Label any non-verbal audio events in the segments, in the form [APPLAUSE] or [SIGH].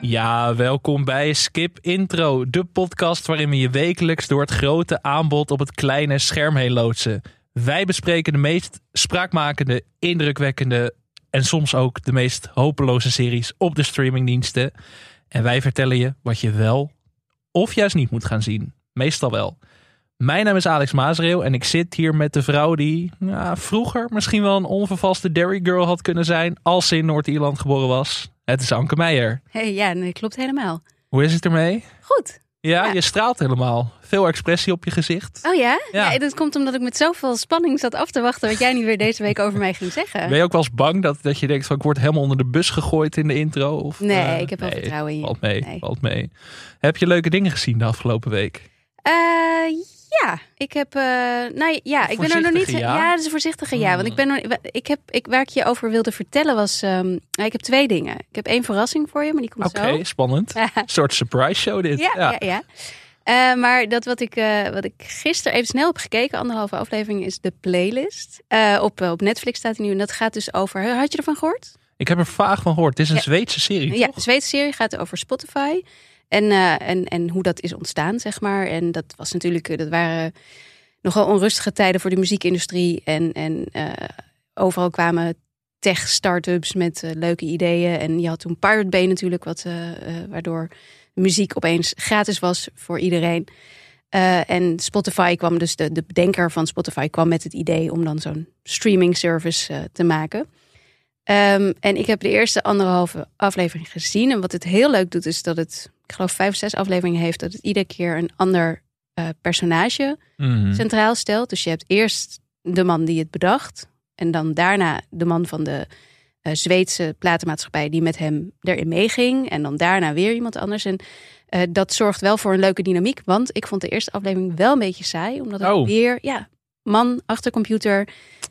Ja, welkom bij Skip Intro, de podcast waarin we je wekelijks door het grote aanbod op het kleine scherm heen loodsen. Wij bespreken de meest spraakmakende, indrukwekkende en soms ook de meest hopeloze series op de streamingdiensten. En wij vertellen je wat je wel of juist niet moet gaan zien. Meestal wel. Mijn naam is Alex Maasreel en ik zit hier met de vrouw die ja, vroeger misschien wel een onvervaste Derry Girl had kunnen zijn als ze in Noord-Ierland geboren was. Het is Anke Meijer. Hey, ja, nee, klopt helemaal. Hoe is het ermee? Goed. Ja, Ja. je straalt helemaal. Veel expressie op je gezicht. Oh ja? Ja. ja? dat komt omdat ik met zoveel spanning zat af te wachten wat jij nu weer deze week over mij ging zeggen. Ben je ook wel eens bang dat, dat je denkt van ik word helemaal onder de bus gegooid in de intro? Of, Nee, eh, ik heb wel vertrouwen in je. Valt mee, Nee. valt mee. Heb je leuke dingen gezien de afgelopen week? Eh, ja, ik heb. nou ja, ik ben er nog niet. Ja? Ja, dat is een voorzichtige ja. Want ik ben nog, ik heb, ik, waar ik je over wilde vertellen was. ehm, nou, ik heb twee dingen. Ik heb één verrassing voor je, maar die komt Oké, zo. spannend. Een soort surprise show dit. Ja, ja. ja, Eh, maar dat wat ik, eh, wat ik gisteren even snel heb gekeken, anderhalve aflevering, is de playlist. Op, op Netflix staat hij nu. En dat gaat dus over. Had je ervan gehoord? Ik heb er vaag van gehoord. Het is een. Zweedse serie, Ja, Zweedse serie gaat over Spotify. En, eh, en, en hoe dat is ontstaan, zeg maar. En dat was natuurlijk, eh, dat waren nogal onrustige tijden voor de muziekindustrie. En, en eh, overal kwamen tech-startups met leuke ideeën. En je had toen Pirate Bay natuurlijk, wat, waardoor muziek opeens gratis was voor iedereen. En Spotify kwam dus, de, de bedenker van Spotify kwam met het idee om dan zo'n streaming service te maken. Ehm, en ik heb de eerste anderhalve aflevering gezien. En wat het heel leuk doet, is dat het, ik geloof, vijf of zes afleveringen heeft. Dat het iedere keer een ander eh, personage Mhm. centraal stelt. Dus je hebt eerst de man die het bedacht. En dan daarna de man van de eh, Zweedse platenmaatschappij die met hem erin meeging. En dan daarna weer iemand anders. En eh, dat zorgt wel voor een leuke dynamiek. Want ik vond de eerste aflevering wel een beetje saai. Omdat het Oh. weer, ja, man achter computer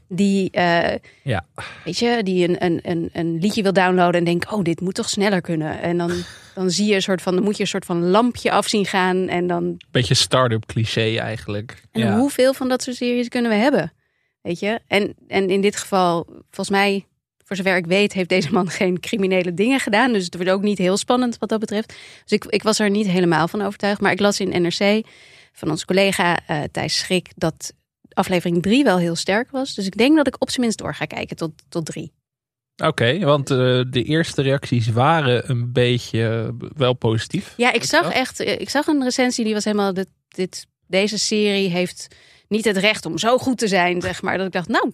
die, eh, Ja. weet je, die een, een, een, een liedje wil downloaden en denkt, oh, dit moet toch sneller kunnen. En dan, [LAUGHS] dan zie je een soort van, dan moet je een soort van lampje af zien gaan. En dan Beetje start-up cliché eigenlijk. en ja. hoeveel van dat soort series kunnen we hebben? Weet je? En, en in dit geval, volgens mij, voor zover ik weet, heeft deze man [LAUGHS] geen criminele dingen gedaan. Dus het wordt ook niet heel spannend wat dat betreft. Dus ik, ik was er niet helemaal van overtuigd. Maar ik las in NRC van onze collega eh Thijs Schrik dat aflevering 3 wel heel sterk was. Dus ik denk dat ik op zijn minst door ga kijken tot, tot drie. Oké, want eh, de eerste reacties waren een beetje eh, wel positief. Ja, ik zag echt, eh, ik zag een recensie die was helemaal, dit, dit, deze serie heeft niet het recht om zo goed te zijn, zeg maar. Dat ik dacht, nou,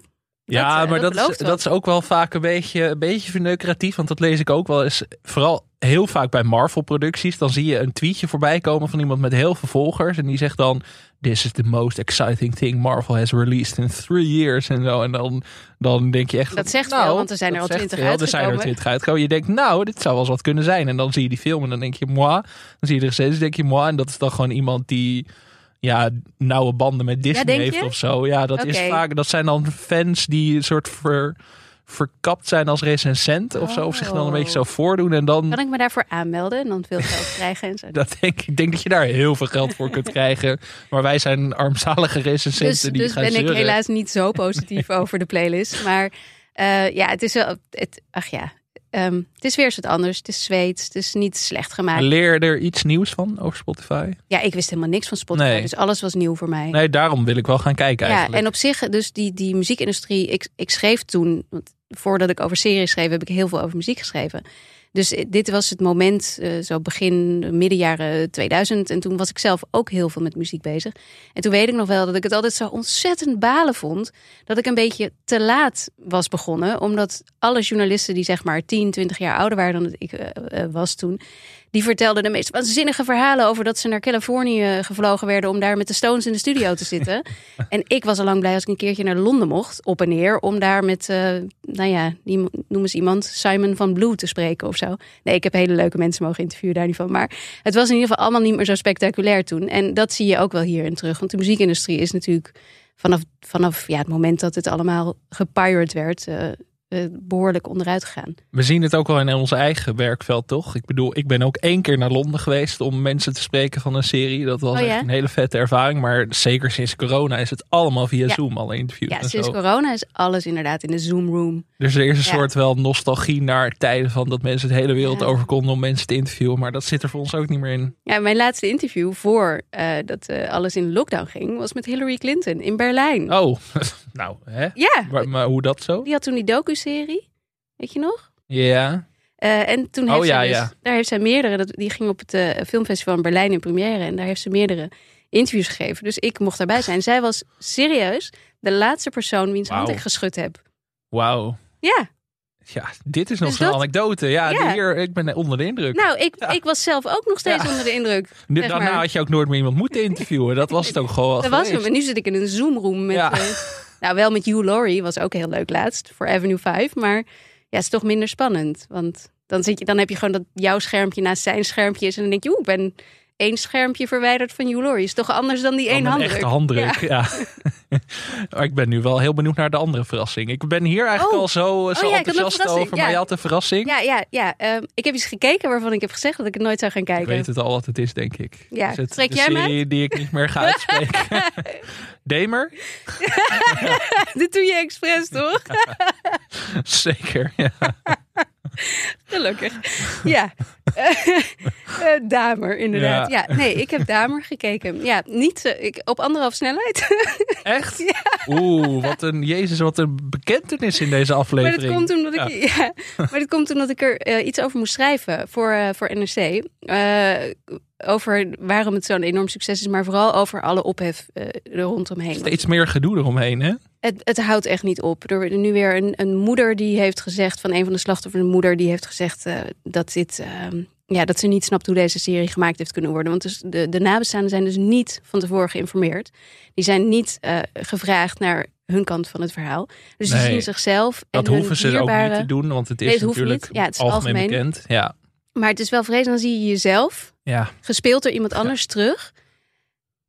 Ja, eh, maar dat, is, dat is ook wel vaak een beetje, een beetje verneukeratief. Want dat lees ik ook wel eens. Vooral heel vaak bij Marvel-producties. Dan zie je een tweetje voorbij komen van iemand met heel veel volgers. En die zegt dan: This is the most exciting thing Marvel has released in three years. En zo. En dan, dan denk je echt. Dat zegt nou, veel, want er zijn er al 20 veel. Er zijn er uitgekomen. 20 uitgekomen. Je denkt, nou, dit zou wel eens wat kunnen zijn. En dan zie je die film en dan denk je, moi. Dan zie je de recensie, denk je, moi. En dat is dan gewoon iemand die ja, nauwe banden met Disney heeft of zo. Ja, dat is vaak. Dat zijn dan fans die een soort ver, verkapt zijn als recensent of zo. Of zich dan een beetje zo voordoen. En dan, Kan ik me daarvoor aanmelden en dan veel geld krijgen en zo? [LAUGHS] dat denk, ik denk dat je daar heel veel geld voor kunt krijgen. Maar wij zijn armzalige recensenten Dus, die dus gaan ben ik helaas niet zo positief [LAUGHS] over de playlist. Maar eh, ja, het is wel. Het, ach ja, ehm, het is weer eens wat anders. Het is Zweeds. Het is niet slecht gemaakt. Leer je er iets nieuws van over Spotify? Ja, ik wist helemaal niks van Spotify. Nee. Dus alles was nieuw voor mij. Nee, daarom wil ik wel gaan kijken ja, eigenlijk. en op zich, dus die, die muziekindustrie. Ik, ik schreef toen, want voordat ik over series schreef, heb ik heel veel over muziek geschreven. Dus dit was het moment, eh, zo begin, midden jaren 2000. En toen was ik zelf ook heel veel met muziek bezig. En toen weet ik nog wel dat ik het altijd zo ontzettend balen vond. Dat ik een beetje te laat was begonnen. Omdat alle journalisten die zeg maar 10, 20 jaar ouder waren dan ik eh, eh, was toen. Die vertelden de meest waanzinnige verhalen over dat ze naar Californië gevlogen werden om daar met de Stones in de studio te zitten. [LAUGHS] en ik was al lang blij als ik een keertje naar Londen mocht, op en neer, om daar met, eh, nou ja, die noem eens iemand, Simon van Blue te spreken of zo. Nee, ik heb hele leuke mensen mogen interviewen daar niet van. Maar het was in ieder geval allemaal niet meer zo spectaculair toen. En dat zie je ook wel hierin terug. Want de muziekindustrie is natuurlijk vanaf, vanaf ja, het moment dat het allemaal gepirate werd, eh, behoorlijk onderuit gegaan. We zien het ook wel in ons eigen werkveld, toch? Ik bedoel, ik ben ook één keer naar Londen geweest om mensen te spreken van een serie. Dat was Oh, ja? echt een hele vette ervaring. Maar zeker sinds corona is het allemaal via Ja. Zoom, alle interviews Ja, en sinds zo. corona is alles inderdaad in de Zoom room. Dus er is een Ja. soort wel nostalgie naar tijden van dat mensen het hele wereld over konden om mensen te interviewen. Maar dat zit er voor ons ook niet meer in. Ja, mijn laatste interview voor eh, dat eh, alles in lockdown ging, was met Hillary Clinton in Berlijn. Oh, [LAUGHS] nou, hè? Ja, Maar, maar hoe dat zo? die had toen die docu-serie, weet je nog? Ja. Eh, en toen Oh, heeft ja, zij dus, ja. daar heeft zij meerdere, dat, die ging op het eh, filmfestival in Berlijn in première en daar heeft ze meerdere interviews gegeven. Dus ik mocht daarbij zijn. Zij was serieus de laatste persoon wiens hand Wauw. ik geschud heb. Wauw. Ja, Ja, dit is nog Dus zo'n dat- anekdote. Ja, Ja. Hier, ik ben onder de indruk. nou, ik, Ja. ik was zelf ook nog steeds Ja. onder de indruk. [LAUGHS] Nu- zeg Daarna had je ook nooit meer iemand moeten interviewen. Dat was het ook gewoon Dat was hem. En nu zit ik in een Zoom-room met... Ja. [LAUGHS] nou, wel met Hugh Laurie, was ook heel leuk laatst, voor Avenue 5. Maar ja, het is toch minder spannend. Want dan, zit je, dan heb je gewoon dat jouw schermpje naast zijn schermpje is. En dan denk je, oeh, ik ben één schermpje verwijderd van Hugh Laurie. Is toch anders dan die Dan één handdruk, ja. [LAUGHS] [LAUGHS] maar ik ben nu wel heel benieuwd naar de andere verrassing. Ik ben hier eigenlijk Oh. al zo, zo ja, ik had een enthousiast over. Maar je had een verrassing. Ja, ja, ja. Ehm, ik heb iets gekeken waarvan ik heb gezegd dat ik het nooit zou gaan Ik kijken. weet het al wat het is, denk ik. Ja, Is het trek de jij die ik niet meer ga uitspreken? [LAUGHS] Demer? [LAUGHS] Dit doe je expres, toch? Zeker. Ja. Gelukkig. Ja. [LAUGHS] Eh, Damer, inderdaad. Ja. Ja. nee, ik heb Damer gekeken. Ja, niet eh, ik, op anderhalf snelheid. [LAUGHS] Echt? Oeh, wat een, jezus, wat een bekentenis in deze Maar aflevering. dat komt omdat ik, ja. maar dat komt omdat ik er eh, iets over moest schrijven voor, voor NRC. Over waarom het zo'n enorm succes is, maar vooral over alle ophef er rondomheen. Steeds meer gedoe eromheen, hè? Het, het houdt echt niet op. Er nu weer een, een moeder die heeft gezegd, van een van de slachtoffers, een moeder die heeft gezegd dat dit. ehm, ja, dat ze niet snapt hoe deze serie gemaakt heeft kunnen worden. Want dus de, de nabestaanden zijn dus niet van tevoren geïnformeerd. Die zijn niet eh, gevraagd naar hun kant van het verhaal. Dus die zien zichzelf. En Dat hoeven ze ook niet te doen, want het is Nee, het hoeft natuurlijk. Ja, het is algemeen, algemeen. bekend. Ja, Maar het is wel vreselijk. Dan zie je jezelf ja. gespeeld door iemand anders terug.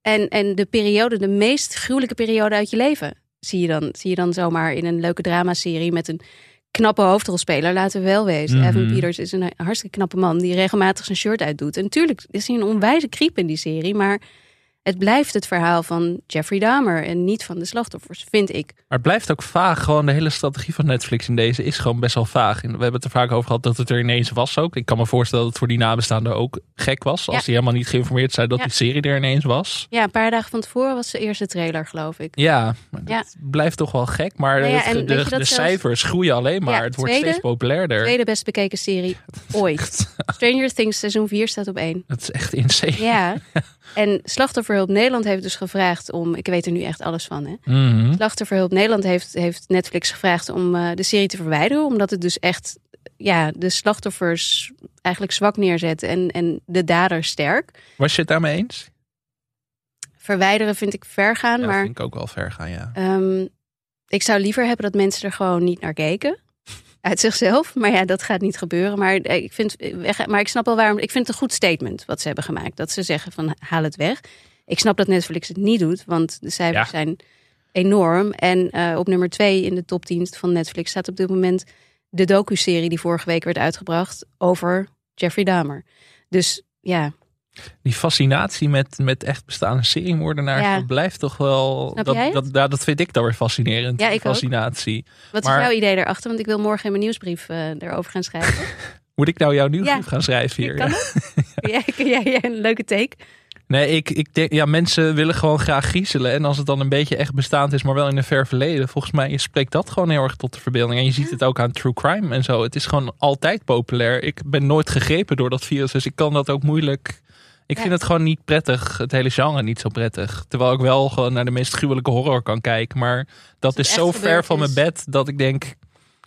En, en de periode, de meest gruwelijke periode uit je leven, zie je dan, zie je dan zomaar in een leuke dramaserie met een knappe hoofdrolspeler. Laten we wel wezen. Mhm. Evan Peters is een hartstikke knappe man die regelmatig zijn shirt uitdoet. En natuurlijk is hij een onwijze kriep in die serie, maar het blijft het verhaal van Jeffrey Dahmer en niet van de slachtoffers, vind ik. Maar het blijft ook vaag. Gewoon de hele strategie van Netflix in deze is gewoon best wel vaag. We hebben het er vaak over gehad dat het er ineens was ook. Ik kan me voorstellen dat het voor die nabestaanden ook gek was. Als Ja. die helemaal niet geïnformeerd zijn dat Ja. die serie er ineens was. Ja, een paar dagen van tevoren was de eerste trailer, geloof ik. Ja, maar Ja. dat blijft toch wel gek. Maar Nou het- de, zelfs- cijfers groeien alleen maar. Het wordt tweede- steeds populairder. Tweede best bekeken serie [LAUGHS] ooit. Stranger Things seizoen 4 staat op één. Dat is echt insane. Ja. [LAUGHS] En Slachtofferhulp Nederland heeft dus gevraagd om. Ik weet er nu echt alles van. Hè? Mhm. Slachtofferhulp Nederland heeft, heeft Netflix gevraagd om eh, de serie te verwijderen. Omdat het dus echt ja, de slachtoffers eigenlijk zwak neerzet en, en de dader sterk. Was je het daarmee eens? Verwijderen vind ik ver gaan. Ja, maar vind ik ook wel ver gaan, ja. ehm, ik zou liever hebben dat mensen er gewoon niet naar keken. [LAUGHS] Uit zichzelf. Maar ja, dat gaat niet gebeuren. Maar eh, ik, vind, weg- maar ik snap wel waarom. Ik vind het een goed statement wat ze hebben gemaakt. Dat ze zeggen van haal het weg. Ik snap dat Netflix het niet doet. Want de cijfers Ja. zijn enorm. En eh, op nummer twee in de topdienst van Netflix staat op dit moment de docu-serie die vorige week werd uitgebracht over Jeffrey Dahmer. Dus ja, Die fascinatie met, met echt bestaande seriemoordenaars, Ja. blijft toch wel... Snap dat, jij dat, dat vind ik dan weer fascinerend. Ja, ik ook. fascinatie. wat Maar- is jouw idee daarachter? Want ik wil morgen in mijn nieuwsbrief eh erover gaan schrijven. [LAUGHS] Moet ik nou jouw nieuwsbrief Ja. gaan schrijven hier? Kan [LAUGHS] ja, [LAUGHS] ja, ja, een leuke take. Nee, ik, ik denk, ja, mensen willen gewoon graag griezelen. En als het dan een beetje echt bestaand is, maar wel in een ver verleden. Volgens mij spreekt dat gewoon heel erg tot de verbeelding. En je ziet het ook aan true crime en zo. Het is gewoon altijd populair. Ik ben nooit gegrepen door dat virus, dus ik kan dat ook moeilijk... Ik Ja. vind het gewoon niet prettig, het hele genre niet zo prettig. Terwijl ik wel gewoon naar de meest gruwelijke horror kan kijken. Maar dat is zo ver van mijn bed dat ik denk,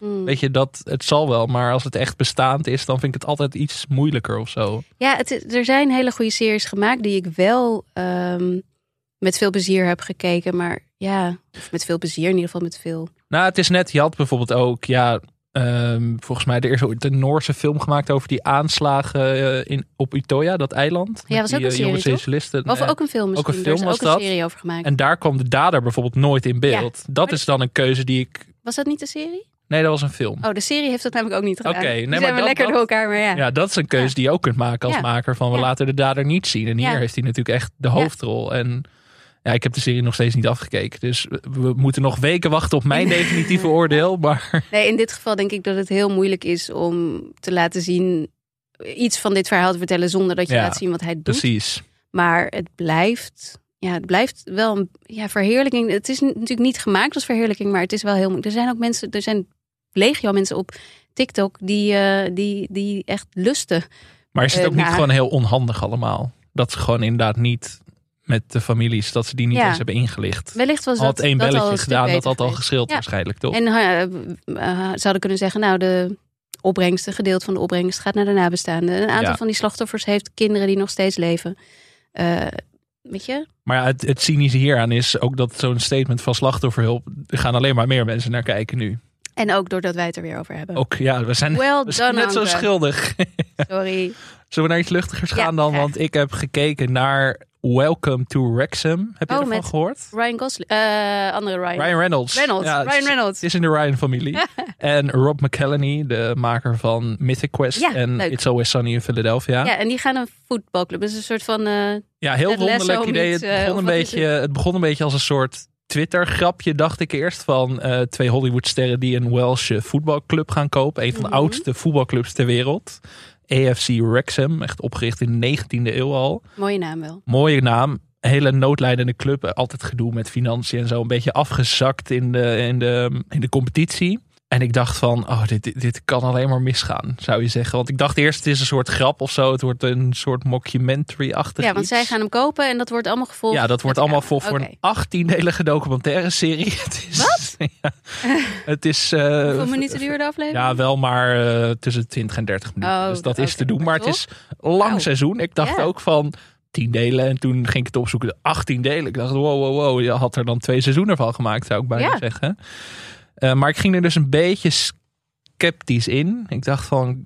Hmm. weet je, dat het zal wel. Maar als het echt bestaand is, dan vind ik het altijd iets moeilijker of zo. Ja, het, er zijn hele goede series gemaakt die ik wel ehm, met veel plezier heb gekeken. Maar ja, met veel plezier, in ieder geval met veel. Nou, het is net, je had bijvoorbeeld ook, ja, ehm, volgens mij er is ooit een Noorse film gemaakt over die aanslagen eh, in, op Utoya, dat eiland. Ja, was ook die, een eh, serie, toch? socialisten. Of Eh, ook een film misschien. een Er film was ook dat. een serie over gemaakt. En daar kwam de dader bijvoorbeeld nooit in beeld. dat is dan een keuze die ik... Was dat niet de serie? Nee, dat was een film. Oh, de serie heeft dat namelijk ook niet gedaan. Oké, nee, maar zijn we dat- lekker dat- door elkaar, maar ja. Ja, dat is een keuze Ja. die je ook kunt maken als Ja. maker van we Ja. laten de dader niet zien. En hier heeft hij natuurlijk echt de hoofdrol. En ja, ik heb de serie nog steeds niet afgekeken. Dus we- moeten nog weken wachten op mijn [LAUGHS] definitieve oordeel. Maar [LAUGHS] Nee, in dit geval denk ik dat het heel moeilijk is om te laten zien, iets van dit verhaal te vertellen zonder dat je laat zien wat hij doet. precies. Maar het blijft, ja, het blijft wel een ja, verheerlijking. Het is natuurlijk niet gemaakt als verheerlijking, maar het is wel heel moeilijk. Er zijn ook mensen, er zijn legio mensen op TikTok die, eh, die, die echt lusten. Maar is het Eh, ook niet gewoon heel onhandig allemaal? Dat ze gewoon inderdaad niet met de families, dat ze die niet Ja. eens hebben ingelicht. Wellicht was Al had dat, één belletje gedaan, dat had al geschild Ja. waarschijnlijk, toch? En eh, zouden kunnen zeggen, nou, de opbrengst, een gedeelte van de opbrengst gaat naar de nabestaanden. Een aantal Ja. van die slachtoffers heeft kinderen die nog steeds leven. Weet je? Maar ja, het, het cynische hieraan is ook dat zo'n statement van slachtofferhulp, er gaan alleen maar meer mensen naar kijken nu. En ook doordat wij het er weer over hebben. Ook ja, we zijn, Well we zijn done, net zo Anke. schuldig. [LAUGHS] Sorry. Zullen we naar iets luchtigers Ja, gaan dan? graag. Want ik heb gekeken naar Welcome to Wrexham. Heb je Oh, ervan gehoord? Ryan Gosling. eh, andere Ryan. Ryan Reynolds. Reynolds. Ja, Ryan Reynolds. Het is in de Ryan-familie. [LAUGHS] en Rob McElhenney, de maker van Mythic Quest Ja, en leuk. It's Always Sunny in Philadelphia. Ja, en die gaan een voetbalclub. Dus een soort van. eh, Ja, heel wonderlijk idee. Het eh, begon, een beetje, het begon een beetje als een soort Twitter-grapje, dacht ik eerst. Van eh, twee Hollywoodsterren die een Welsh voetbalclub gaan kopen. Een van de Mhm. oudste voetbalclubs ter wereld. AFC Wrexham, echt opgericht in de 19e eeuw al. mooie naam wel. Mooie naam. Hele noodlijdende club. Altijd gedoe met financiën en zo. Een beetje afgezakt in de, in de, in de competitie. En ik dacht van, oh, dit, dit, dit kan alleen maar misgaan, zou je zeggen. Want ik dacht eerst, het is een soort grap of zo. Het wordt een soort mockumentary-achtig Ja, want iets. zij gaan hem kopen en dat wordt allemaal gevolgd. Ja, dat wordt allemaal camera. voor, een 18-delige documentaire serie. [LAUGHS] Het is, Wat? [LAUGHS] Ja, het is... eh, Hoeveel minuten duurt de aflevering? Ja, wel maar eh, tussen 20 en 30 minuten. Oh, dus dat is te doen. maar het is lang seizoen. Ik dacht ook van 10 delen. En toen ging ik het opzoeken. 18 delen. Ik dacht, wow, wow, wow. Je had er dan twee seizoenen van gemaakt, zou ik bijna Ja. zeggen. Eh, maar ik ging er dus een beetje sceptisch in. Ik dacht van...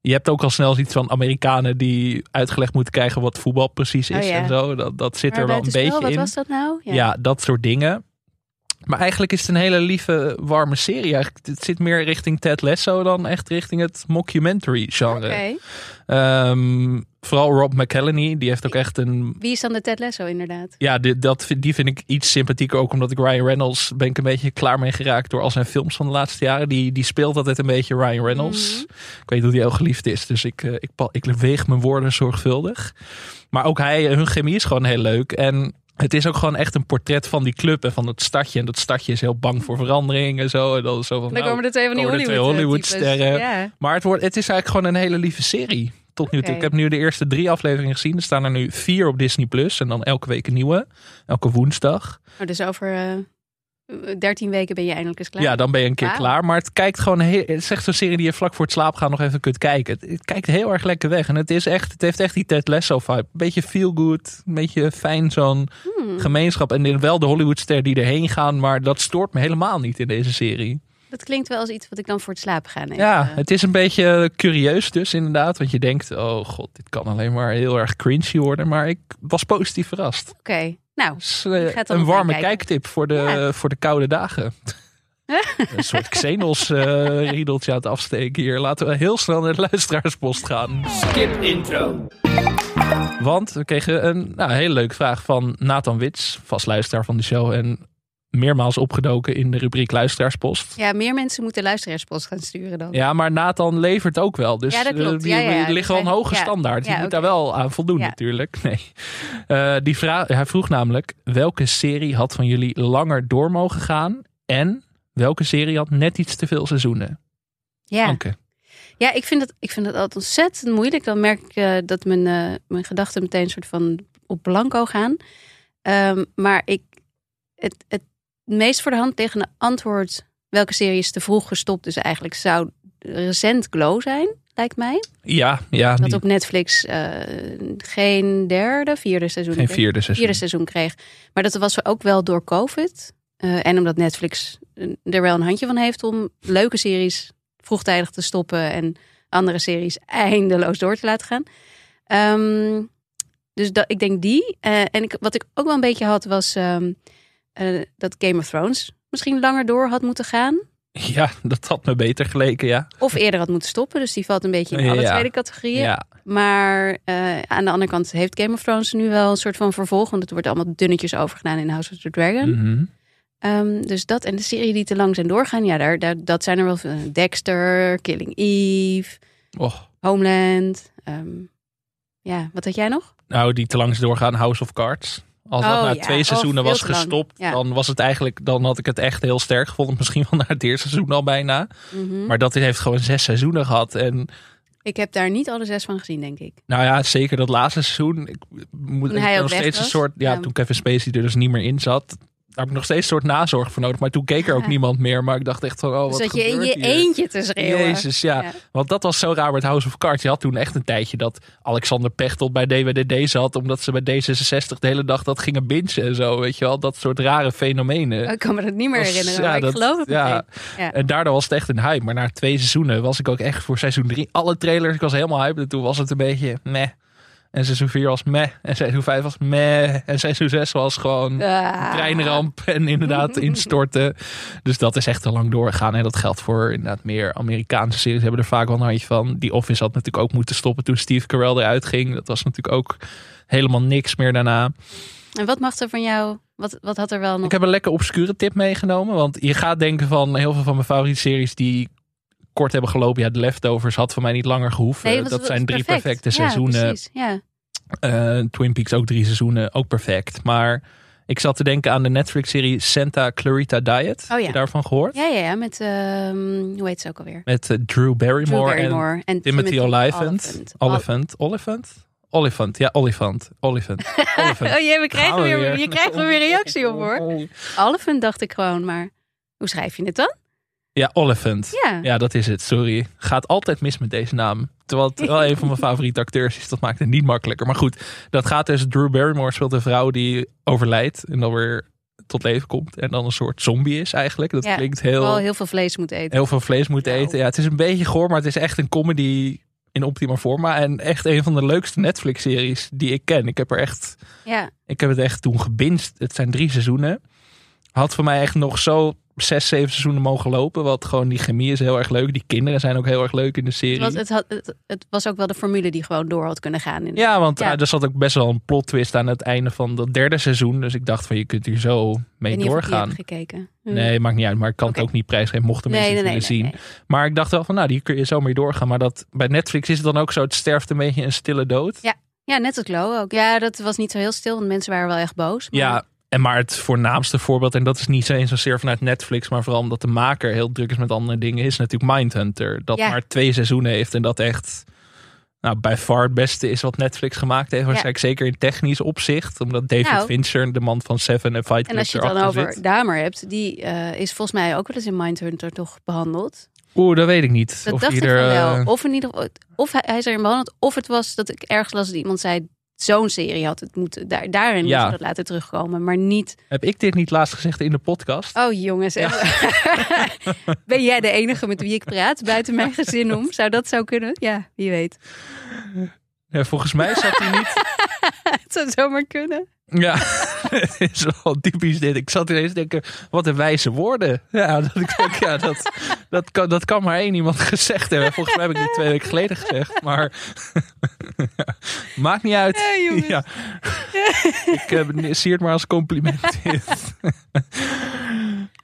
Je hebt ook al snel zoiets van Amerikanen die uitgelegd moeten krijgen wat voetbal precies is Oh ja. en zo. Dat, dat zit Maar er wel een beetje wat in. was dat nou? Ja. dat soort dingen. Maar eigenlijk is het een hele lieve, warme serie. Eigenlijk, het zit meer richting Ted Lasso dan echt richting het mockumentary genre. Oké. Ehm, vooral Rob McElhenney, die heeft ook echt een... Wie is dan de Ted Lasso inderdaad? Ja, die, dat, vind- die vind ik iets sympathieker. Ook omdat ik Ryan Reynolds ben ik een beetje klaar mee geraakt door al zijn films van de laatste jaren. Die, die speelt altijd een beetje Ryan Reynolds. Mhm. Ik weet hoe die heel geliefd is. Dus ik, eh, ik, ik weeg mijn woorden zorgvuldig. Maar ook hij, hun chemie is gewoon heel leuk. En het is ook gewoon echt een portret van die club en van het stadje. En dat stadje is heel bang voor verandering en zo. En dan is zo van, Dan nou, komen er twee van die Hollywood, Hollywood-sterren. Ja. Maar het, wordt, het is eigenlijk gewoon een hele lieve serie. Tot nu toe. Ik heb nu de eerste drie afleveringen gezien. Er staan er nu vier op Disney Plus. En dan elke week een nieuwe. Elke woensdag. Oh, dus over eh 13 weken ben je eindelijk eens klaar. Ja, dan ben je een keer klaar. Maar het kijkt gewoon heel, het is echt zo'n serie die je vlak voor het slapen gaan nog even kunt kijken. Het, het kijkt heel erg lekker weg. En het is echt, het heeft echt die Ted Lasso vibe. Een beetje feel good. Een beetje fijn zo'n Hmm, gemeenschap. En wel de Hollywoodster die erheen gaan. Maar dat stoort me helemaal niet in deze serie. Dat klinkt wel als iets wat ik dan voor het slapen ga nemen. Ja, het is een beetje curieus dus inderdaad. Want je denkt, oh god, dit kan alleen maar heel erg cringy worden. Maar ik was positief verrast. Oké, nou, Dus, eh, een warme kijktip voor de, Ja. voor de koude dagen. [LAUGHS] een soort Xenos eh riedeltje aan het afsteken hier. Laten we heel snel naar de luisteraarspost gaan. Skip intro. Want we kregen een nou, hele leuke vraag van Nathan Wits, vast luisteraar van de show. En meermaals opgedoken in de rubriek luisteraarspost. ja, meer mensen moeten luisteraarspost gaan sturen dan. Ja, maar Nathan levert ook wel. Dus Ja, dat klopt. eh, die, Ja, ja, die ligt wel een hoge standaard. Je moet daar wel aan voldoen natuurlijk. [LAUGHS] Nee. Eh, die vraag, hij vroeg namelijk, welke serie had van jullie langer door mogen gaan? En welke serie had net iets te veel seizoenen? Ja. Anke. Ja, ik vind, het, ik vind het altijd ontzettend moeilijk. Dan merk ik eh, dat mijn, mijn gedachten meteen een soort van op blanco gaan. Ehm, maar ik, het, het meest voor de hand liggende antwoord... welke serie is te vroeg gestopt... dus eigenlijk zou recent Glow zijn, lijkt mij. Ja, ja Dat die- op Netflix eh, geen derde, vierde seizoen geen kreeg. vierde seizoen. vierde seizoen kreeg. Maar dat was ook wel door COVID. Eh, en omdat Netflix eh, er wel een handje van heeft om leuke series vroegtijdig te stoppen en andere series eindeloos door te laten gaan. Ehm, dus dat, ik denk die. En ik, wat ik ook wel een beetje had was ehm, eh, dat Game of Thrones misschien langer door had moeten gaan. [LAUGHS] Ja, dat had me beter geleken, ja. Of eerder had moeten stoppen. Dus die valt een beetje in alle Ja. tweede categorieën. Ja, Maar eh, aan de andere kant heeft Game of Thrones nu wel een soort van vervolg. Want het wordt allemaal dunnetjes overgedaan in House of the Dragon. mhm. Ehm, dus dat en de serie die te lang zijn doorgaan. Ja, daar, daar, dat zijn er wel veel. Dexter, Killing Eve, Och, Homeland. ehm, ja, wat had jij nog? nou, die te langs doorgaan, House of Cards. Als dat Oh, na ja. twee Oh, seizoenen was gestopt, Ja. dan was het eigenlijk, dan had ik het echt heel sterk gevonden. Misschien wel na het eerste seizoen al bijna. Mhm. Maar dat heeft gewoon zes seizoenen gehad. En Ik heb daar niet alle zes van gezien, denk ik. nou ja, zeker dat laatste seizoen. Ik moet Toen hij nog steeds een soort, ja, Ja. toen Kevin Spacey er dus niet meer in zat. Daar heb ik nog steeds een soort nazorg voor nodig. Maar toen keek er ook Ja. niemand meer. Maar ik dacht echt van, oh, wat Dus dat je in je hier? eentje te schreeuwen. Jezus, ja. Ja. Want dat was zo raar met House of Cards. Je had toen echt een tijdje dat Alexander Pechtold bij DWDD zat. Omdat ze bij D66 de hele dag dat gingen bingen en zo. Weet je wel, dat soort rare fenomenen. Ik kan me dat niet meer Was- herinneren, ja, maar dat- ik geloof het. Ja. En daardoor was het echt een hype. Maar na twee seizoenen was ik ook echt voor seizoen drie. Alle trailers, ik was helemaal hype. En toen was het een beetje meh. En seizoen 4 was meh. En seizoen 5 was meh. En seizoen 6 was gewoon Ah. treinramp en inderdaad [LAUGHS] instorten. Dus dat is echt te lang doorgegaan. En dat geldt voor inderdaad meer Amerikaanse series. Hebben er vaak wel een handje van. Die Office had natuurlijk ook moeten stoppen toen Steve Carell eruit ging. Dat was natuurlijk ook helemaal niks meer daarna. En wat mag er van jou? Wat, wat had er wel nog? Ik heb een lekker obscure tip meegenomen. Want je gaat denken van heel veel van mijn favoriete series die kort hebben gelopen. Ja, The Leftovers had voor mij niet langer gehoeven. Nee, dat zijn drie perfect. perfecte Ja, seizoenen. precies. Ja, Eh, Twin Peaks ook drie seizoenen, ook perfect. Maar ik zat te denken aan de Netflix-serie Santa Clarita Diet. ja. Heb je daarvan gehoord? ja, ja, ja met, ehm, hoe heet ze ook alweer? Met eh, Drew Barrymore, Drew Barrymore en, Timothy Olyphant. Olyphant. Olifant? Olifant, ja, Olifant. Olifant. Olifant. [LAUGHS] Oh jee, we krijgen we weer, je krijgt er weer reactie op hoor. [LAUGHS] Oliphant dacht ik gewoon, maar hoe schrijf je het dan? Ja, Olifant. Ja, Ja, dat is het, sorry. Gaat altijd mis met deze naam. Terwijl het wel een van mijn [LAUGHS] favoriete acteurs is. Dat maakt het niet makkelijker. Maar goed, dat gaat dus. Drew Barrymore speelt een vrouw die overlijdt. En dan weer tot leven komt. En dan een soort zombie is eigenlijk. Dat Ja, klinkt wel heel, heel veel vlees moet eten. heel veel vlees moet Nou. eten. Ja, het is een beetje goor, maar het is echt een comedy in optima forma. En echt een van de leukste Netflix-series die ik ken. Ik heb er echt... Ja, Ik heb het echt toen gebinged. Het zijn drie seizoenen. Had voor mij echt nog zo zes, zeven seizoenen mogen lopen. Want gewoon die chemie is heel erg leuk. Die kinderen zijn ook heel erg leuk in de serie. het was, het, had, het, het was ook wel de formule die gewoon door had kunnen gaan. In Ja, want Ja. eh, er zat ook best wel een plot twist aan het einde van dat derde seizoen. Dus ik dacht van je kunt hier zo mee doorgaan. heb gekeken. Nee, maakt niet uit. Maar ik kan het ook niet prijsgeven mochten mensen nee, het nee, willen nee, zien. Maar ik dacht wel van nou, die kun je zo mee doorgaan. Maar dat, bij Netflix is het dan ook zo. Het sterft een beetje een stille dood. Ja, net als Glow ook. Ja, dat was niet zo heel stil, want mensen waren wel echt boos. Maar Ja, en maar het voornaamste voorbeeld, en dat is niet eens zozeer vanuit Netflix, maar vooral omdat de maker heel druk is met andere dingen, is natuurlijk Mindhunter. Dat Ja. maar twee seizoenen heeft en dat echt nou, bij far het beste is wat Netflix gemaakt heeft. Waarschijnlijk zeker in technisch opzicht, omdat David Nou. Fincher, de man van Seven en Fight Club, En als je het dan over zit. Damer hebt, die eh, is volgens mij ook wel eens in Mindhunter toch behandeld. Oeh, dat weet ik niet. Dat of dacht die ik van er, wel. eh, Of in ieder geval, of hij, hij is erin behandeld, of het was dat ik ergens las dat iemand zei, zo'n serie had het moeten, daar, daarin Ja. moet dat laten terugkomen, maar niet, Heb ik dit niet laatst gezegd in de podcast? oh jongens, [LAUGHS] ben jij de enige met wie ik praat, buiten mijn gezin om? [LAUGHS] Zou dat zo kunnen? Ja, wie weet. Ja, volgens mij zat hij niet. [LAUGHS] Het zou zomaar kunnen. Ja, het [LAUGHS] is wel typisch dit. Ik zat ineens te denken, wat een wijze woorden. Ja, dat ik denk, ja, dat, dat, kan, dat kan maar één iemand gezegd hebben. Volgens mij heb ik dit twee weken geleden gezegd. Maar [LAUGHS] maakt niet uit. Ja, ik eh, zie het maar als compliment. [LAUGHS]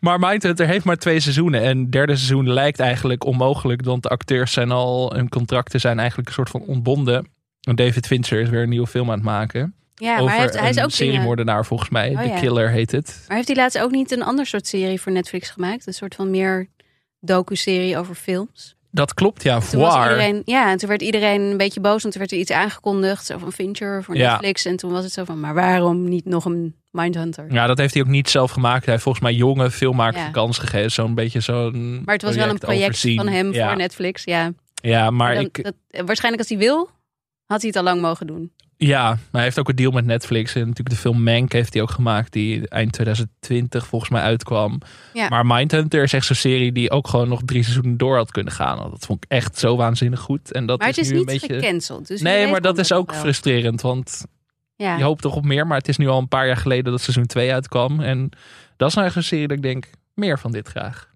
maar Mindhunter heeft maar twee seizoenen. En het derde seizoen lijkt eigenlijk onmogelijk. Want de acteurs zijn al, hun contracten zijn eigenlijk een soort van ontbonden. En David Fincher is weer een nieuwe film aan het maken Ja, maar over hij, heeft, hij is een ook seriemoordenaar volgens mij. Oh, The ja. Killer heet het. Maar heeft hij laatst ook niet een ander soort serie voor Netflix gemaakt? Een soort van meer docu-serie over films? Dat klopt, ja. Toen was Voir. iedereen, ja, en toen werd iedereen een beetje boos, want toen werd er iets aangekondigd, zo van Fincher voor Ja. Netflix. En toen was het zo van, maar waarom niet nog een Mindhunter? Ja, dat heeft hij ook niet zelf gemaakt. Hij heeft volgens mij jonge filmmakers Ja. kans gegeven. Zo'n beetje zo'n Maar het was wel een project overzien. van hem ja. voor Netflix, ja. Ja, maar Dan- ik, dat, waarschijnlijk als hij wil, had hij het al lang mogen doen. Ja, maar hij heeft ook een deal met Netflix. En natuurlijk de film Mank heeft hij ook gemaakt. Die eind 2020 volgens mij uitkwam. Ja. Maar Mindhunter is echt zo'n serie die ook gewoon nog drie seizoenen door had kunnen gaan. Dat vond ik echt zo waanzinnig goed. En dat maar het is nu niet een beetje... gecanceld. Dus Nee, maar dat is ook wel. frustrerend. Want Ja. Je hoopt toch op meer, maar het is nu al een paar jaar geleden dat seizoen 2 uitkwam. En dat is nou echt een serie dat ik denk, meer van dit graag.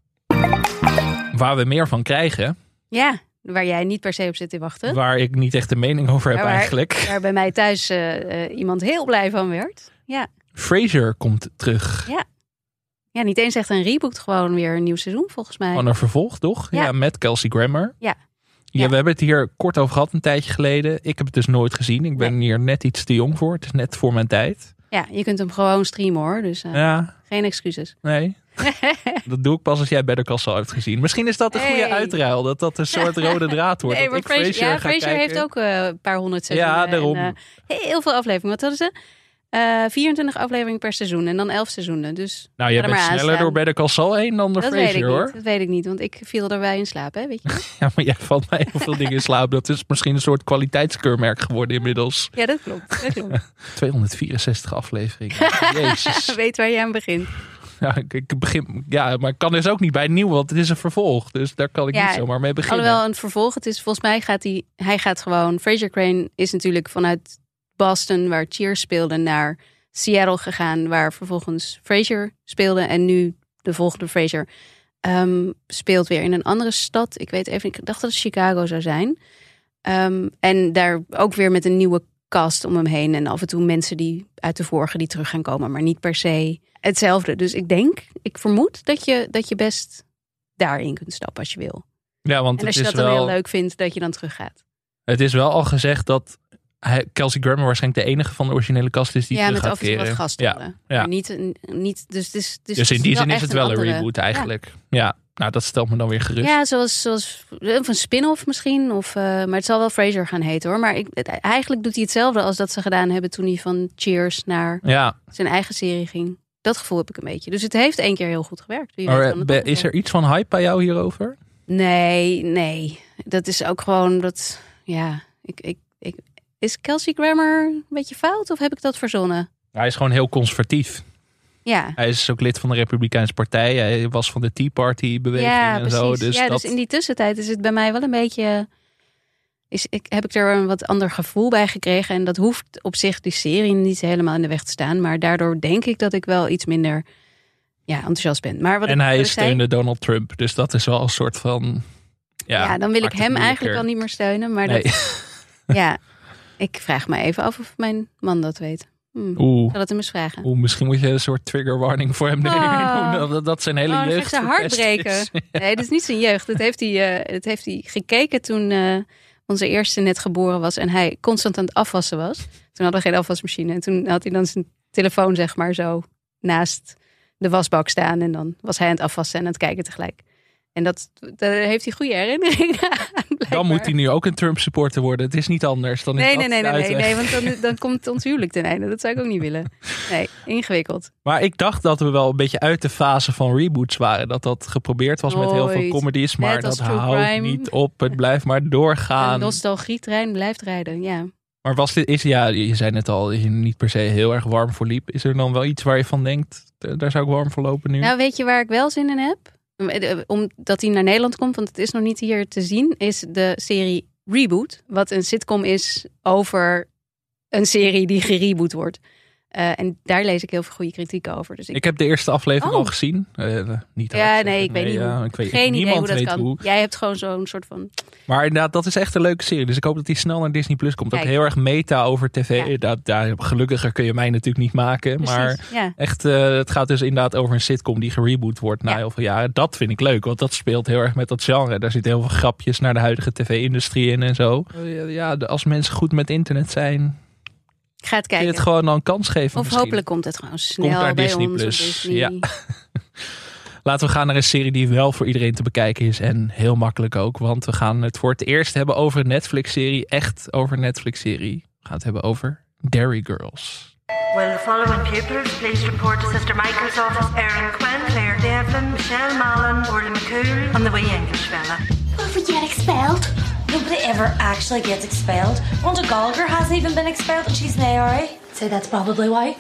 Waar we meer van krijgen, Ja, waar jij niet per se op zit te wachten. waar ik niet echt een mening over heb waar- eigenlijk. Waar bij mij thuis eh, eh, iemand heel blij van werd. Ja. Frasier komt terug. ja, niet eens echt een reboot, gewoon weer een nieuw seizoen volgens mij. Gewoon een vervolg, toch? Ja, Ja. met Kelsey Grammer. Ja. Ja, Ja. we hebben het hier kort over gehad een tijdje geleden. Ik heb het dus nooit gezien. Ik ben hier net iets te jong voor. Het is net voor mijn tijd. Ja, je kunt hem gewoon streamen hoor, dus eh, Ja, geen excuses. nee. [LAUGHS] dat doe ik pas als jij Better Call Saul hebt gezien. Misschien is dat een goede Hey. uitruil. Dat dat een soort [LAUGHS] rode draad wordt. Nee, maar Frasier, ja, Frasier heeft ook eh, een paar honderd seizoenen. Ja, daarom. En, eh, heel veel afleveringen. Wat hadden ze? Eh 24 afleveringen per seizoen en dan 11 seizoenen. Dus Nou, jij bent sneller door Better Call Saul heen dan door dat weet ik Frasier, hoor. niet. Dat weet ik niet, want ik viel erbij in slaap, hè, weet je? [LAUGHS] Ja, maar jij valt mij heel veel dingen in slaap. Dat is misschien een soort kwaliteitskeurmerk geworden inmiddels. ja, dat klopt. Dat klopt. 264 afleveringen. Jezus. weet waar je aan begint. [LAUGHS] Ja, ik, begin, ja, maar ik kan dus ook niet bij nieuw, want het is een vervolg. Dus daar kan ik Ja, niet zomaar mee beginnen. Alhoewel een vervolg, het is volgens mij gaat hij, hij gaat gewoon. Fraser Crane is natuurlijk vanuit Boston, waar Cheers speelde, naar Seattle gegaan, waar vervolgens Fraser speelde. En nu de volgende Fraser ehm, speelt weer in een andere stad. Ik weet even, ik dacht dat het Chicago zou zijn. Ehm, en daar ook weer met een nieuwe cast om hem heen. En af en toe mensen die uit de vorige die terug gaan komen, maar niet per se hetzelfde. Dus ik denk, ik vermoed dat je, dat je best daarin kunt stappen als je wil. ja, want En als het je is, dat dan wel, heel leuk vindt, dat je dan teruggaat. het is wel al gezegd dat Kelsey Grammer waarschijnlijk de enige van de originele kast is die ja, terug met gaat af en toe wat keren. gastrollen. Ja, ja. Niet, niet, dus, is, dus, Dus in die zin is het wel een andere- reboot eigenlijk. Ja. nou dat stelt me dan weer gerust. Ja, zoals, zoals of een spin-off misschien. Of, eh, maar het zal wel Fraser gaan heten hoor. Maar ik, het- eigenlijk doet hij hetzelfde als dat ze gedaan hebben toen hij van Cheers naar Ja, zijn eigen serie ging. Dat gevoel heb ik een beetje. Dus het heeft één keer heel goed gewerkt. Een is er iets van hype bij jou hierover? Nee, nee. Dat is ook gewoon dat. Ja, ik, ik, ik, is Kelsey Grammer een beetje fout of heb ik dat verzonnen? Hij is gewoon heel conservatief. Ja, Hij is ook lid van de Republikeinse Partij. Hij was van de Tea Party beweging ja, en precies. zo. Dus ja, dat, dus in die tussentijd is het bij mij wel een beetje. Is, ik, heb ik er een wat ander gevoel bij gekregen. En dat hoeft op zich die serie niet helemaal in de weg te staan. Maar daardoor denk ik dat ik wel iets minder ja, enthousiast ben. Maar wat en ik, hij wat zei, steunde Donald Trump. Dus dat is wel een soort van... Ja, ja, dan wil ik hem eigenlijk al niet meer steunen. Maar Nee. dat, [LAUGHS] ja, ik vraag me even af of mijn man dat weet. Hm. Oeh. Zal het hem eens vragen. Oeh, misschien moet je een soort trigger warning voor hem. Oh. [LAUGHS] Dat, dat zijn hele Oh, jeugd hart breken. is. [LAUGHS] Nee, dat is niet zijn jeugd. Dat heeft hij, eh, dat heeft hij gekeken toen eh, onze eerste net geboren was. En hij constant aan het afwassen was. Toen hadden we geen afwasmachine. En toen had hij dan zijn telefoon zeg maar zo naast de wasbak staan. En dan was hij aan het afwassen en aan het kijken tegelijk. En dat, daar heeft hij goede herinneringen [LAUGHS] aan. Dan moet hij nu ook een Trump supporter worden. Het is niet anders. Dan is Nee, nee, nee, nee, nee, want dan, dan komt ons huwelijk ten einde. Dat zou ik ook niet willen. Nee, ingewikkeld. Maar ik dacht dat we wel een beetje uit de fase van reboots waren. Dat dat geprobeerd was met heel veel comedies. Maar dat houdt niet op. Het blijft maar Een doorgaan. nostalgietrein blijft rijden, ja. Maar was dit, is, ja, je zei net al, dat je niet per se heel erg warm voor liep. Is er dan wel iets waar je van denkt, daar zou ik warm voor lopen nu? Nou, weet je waar ik wel zin in heb? Omdat hij naar Nederland komt, want het is nog niet hier te zien, is de serie Reboot. Wat een sitcom is over een serie die gereboot wordt. Eh, en daar lees ik heel veel goede kritiek over. Dus ik, ik heb de eerste aflevering Oh. al gezien. Eh, niet ja, hard nee, ik weet niet ja, hoe. ik weet, geen idee niemand hoe dat weet kan. hoe. Jij hebt gewoon zo'n soort van. Maar inderdaad, dat is echt een leuke serie. Dus ik hoop dat die snel naar Disney Plus komt. Ook Kijk. heel erg meta over tv. Ja. Dat, daar, gelukkiger kun je mij natuurlijk niet maken. Precies, Maar ja. echt, eh, het gaat dus inderdaad over een sitcom die gereboot wordt na Ja. heel veel jaren. Dat vind ik leuk, want dat speelt heel erg met dat genre. Daar zitten heel veel grapjes naar de huidige tv-industrie in en zo. Eh, Ja, als mensen goed met internet zijn, Ik ga het kun je kijken. het gewoon dan een kans geven. of misschien. hopelijk komt het gewoon snel naar bij Disney ons. op Plus, Disney. ja. [LAUGHS] Laten we gaan naar een serie die wel voor iedereen te bekijken is. En heel makkelijk ook. Want we gaan het voor het eerst hebben over een Netflix-serie. Echt over een Netflix-serie. We gaan het hebben over Dairy Girls. Will the following pupils please report to Sister Michael's office? Erin Quinn, Claire Devlin, Michelle Mallon, Orly McCool, and the wee English fella. Will we get expelled? Nobody ever actually gets expelled. Wanda Gallagher hasn't even been expelled and she's an ARA. So that's probably why.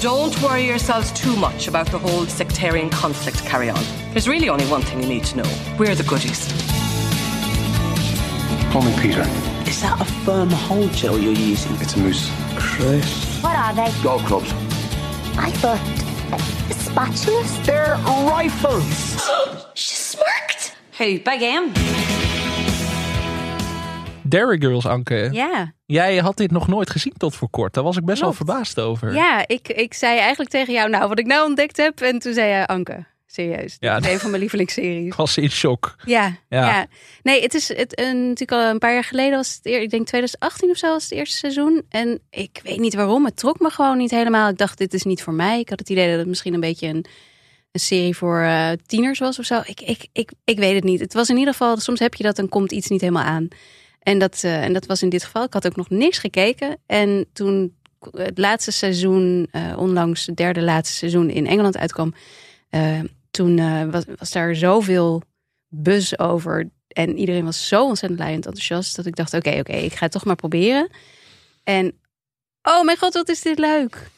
Don't worry yourselves too much about the whole sectarian conflict carry on. There's really only one thing you need to know. We're the goodies. Call me Peter. Is that a firm hold gel you're using? It's a moose. Chris. What are they? Golf clubs. I thought uh, Spatulas? They're rifles. [GASPS] She smirked. Big M? Dairy Girls, Anke. Ja, Jij had dit nog nooit gezien tot voor kort. Daar was ik best Klopt. wel verbaasd over. ja ik, ik zei eigenlijk tegen jou, nou, wat ik nou ontdekt heb. En toen zei je, Anke, serieus. Ja. Is een van mijn lievelingsseries. Ik [LAUGHS] was in shock. Ja, Ja. ja. Nee, het is het, een, natuurlijk al een paar jaar geleden was het, ik denk 2018 of zo was het eerste seizoen. En ik weet niet waarom, het trok me gewoon niet helemaal. Ik dacht, dit is niet voor mij. Ik had het idee dat het misschien een beetje een, een serie voor eh, tieners was of zo. Ik, ik, ik, ik weet het niet. Het was in ieder geval, soms heb je dat, dan komt iets niet helemaal aan. En dat, eh, en dat was in dit geval. Ik had ook nog niks gekeken. En toen het laatste seizoen, eh, onlangs het derde laatste seizoen in Engeland uitkwam, toen was, was daar zoveel buzz over. En iedereen was zo ontzettend en enthousiast dat ik dacht: oké, oké, ik ga het toch maar proberen. En oh mijn god, wat is dit leuk!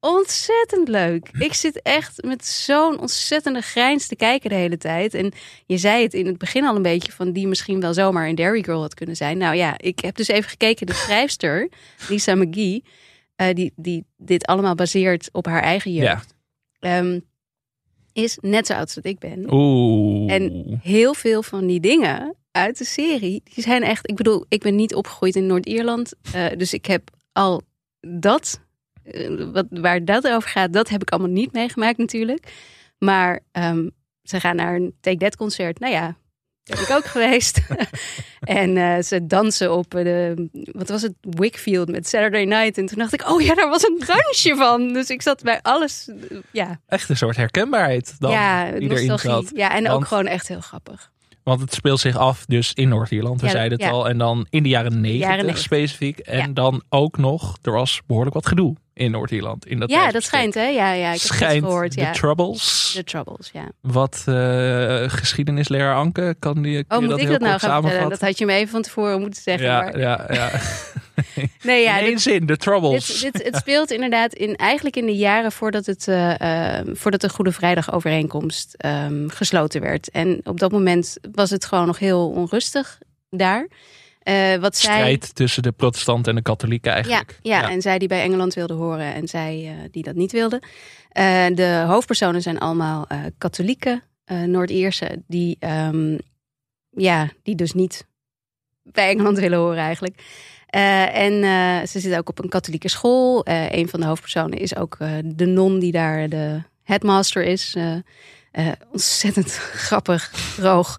Ontzettend leuk. Ik zit echt met zo'n ontzettende grijns te kijken de hele tijd. En je zei het in het begin al een beetje van die misschien wel zomaar een Dairy Girl had kunnen zijn. Nou ja, ik heb dus even gekeken. De schrijfster, [LAUGHS] Lisa McGee, eh, die, die dit allemaal baseert op haar eigen jeugd, ehm, is net zo oud als dat ik ben. Oeh. En heel veel van die dingen uit de serie, die zijn echt. Ik bedoel, ik ben niet opgegroeid in Noord-Ierland. eh, dus ik heb al dat, wat, waar dat over gaat, dat heb ik allemaal niet meegemaakt natuurlijk. Maar ehm, ze gaan naar een Take That concert. Nou ja, daar ben ik ook [LAUGHS] geweest. [LAUGHS] en eh, ze dansen op eh, de, wat was het, Wickfield met Saturday Night. En toen dacht ik, oh ja, daar was een dansje van. Dus ik zat bij alles, eh, ja. Echt een soort herkenbaarheid dan ja, nostalgie. Ja, en ook gewoon echt heel grappig. Want het speelt zich af dus in Noord-Ierland, we Ja, zeiden het ja. al. En dan in de jaren 90, 90. specifiek. En Ja. dan ook nog, er was behoorlijk wat gedoe in Noord-Ierland. In dat Ja, dat schijnt, hè? Ja, ja ik heb het gehoord. de Ja. Troubles. The Troubles, ja. Wat eh, geschiedenisleraar Anke, kan die Oh, moet dat ik dat nou gaan vertellen? Dat had je me even van tevoren moeten zeggen. ja, maar... ja, ja. [LAUGHS] Nee, ja, in één dit, zin, de Troubles. dit, dit, het speelt inderdaad in, eigenlijk in de jaren voordat, het, eh, eh, voordat de Goede Vrijdag overeenkomst ehm, gesloten werd. En op dat moment was het gewoon nog heel onrustig daar. Eh, wat zij, Strijd tussen de protestanten en de katholieken Ja, eigenlijk. ja, en zij die bij Engeland wilde horen en zij eh, die dat niet wilde. Eh, de hoofdpersonen zijn allemaal katholieke eh Noord-Ierse die, ehm, ja, die dus niet bij Engeland willen horen eigenlijk. En ze zitten ook op een katholieke school. Een van de hoofdpersonen is ook de non die daar de headmaster is. Ontzettend [LAUGHS] grappig, droog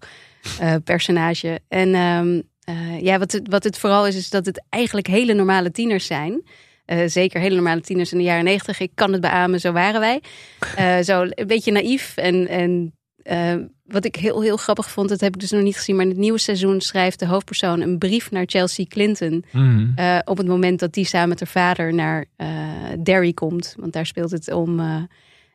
personage. En ehm, eh, ja, wat het, wat het vooral is, is dat het eigenlijk hele normale tieners zijn. Eh, zeker hele normale tieners in de jaren negentig. Ik kan het beamen, zo waren wij. Eh, zo een beetje naïef. En, en wat ik heel, heel grappig vond, dat heb ik dus nog niet gezien. Maar in het nieuwe seizoen schrijft de hoofdpersoon een brief naar Chelsea Clinton. Eh, op het moment dat die samen met haar vader naar Derry komt. Want daar speelt het om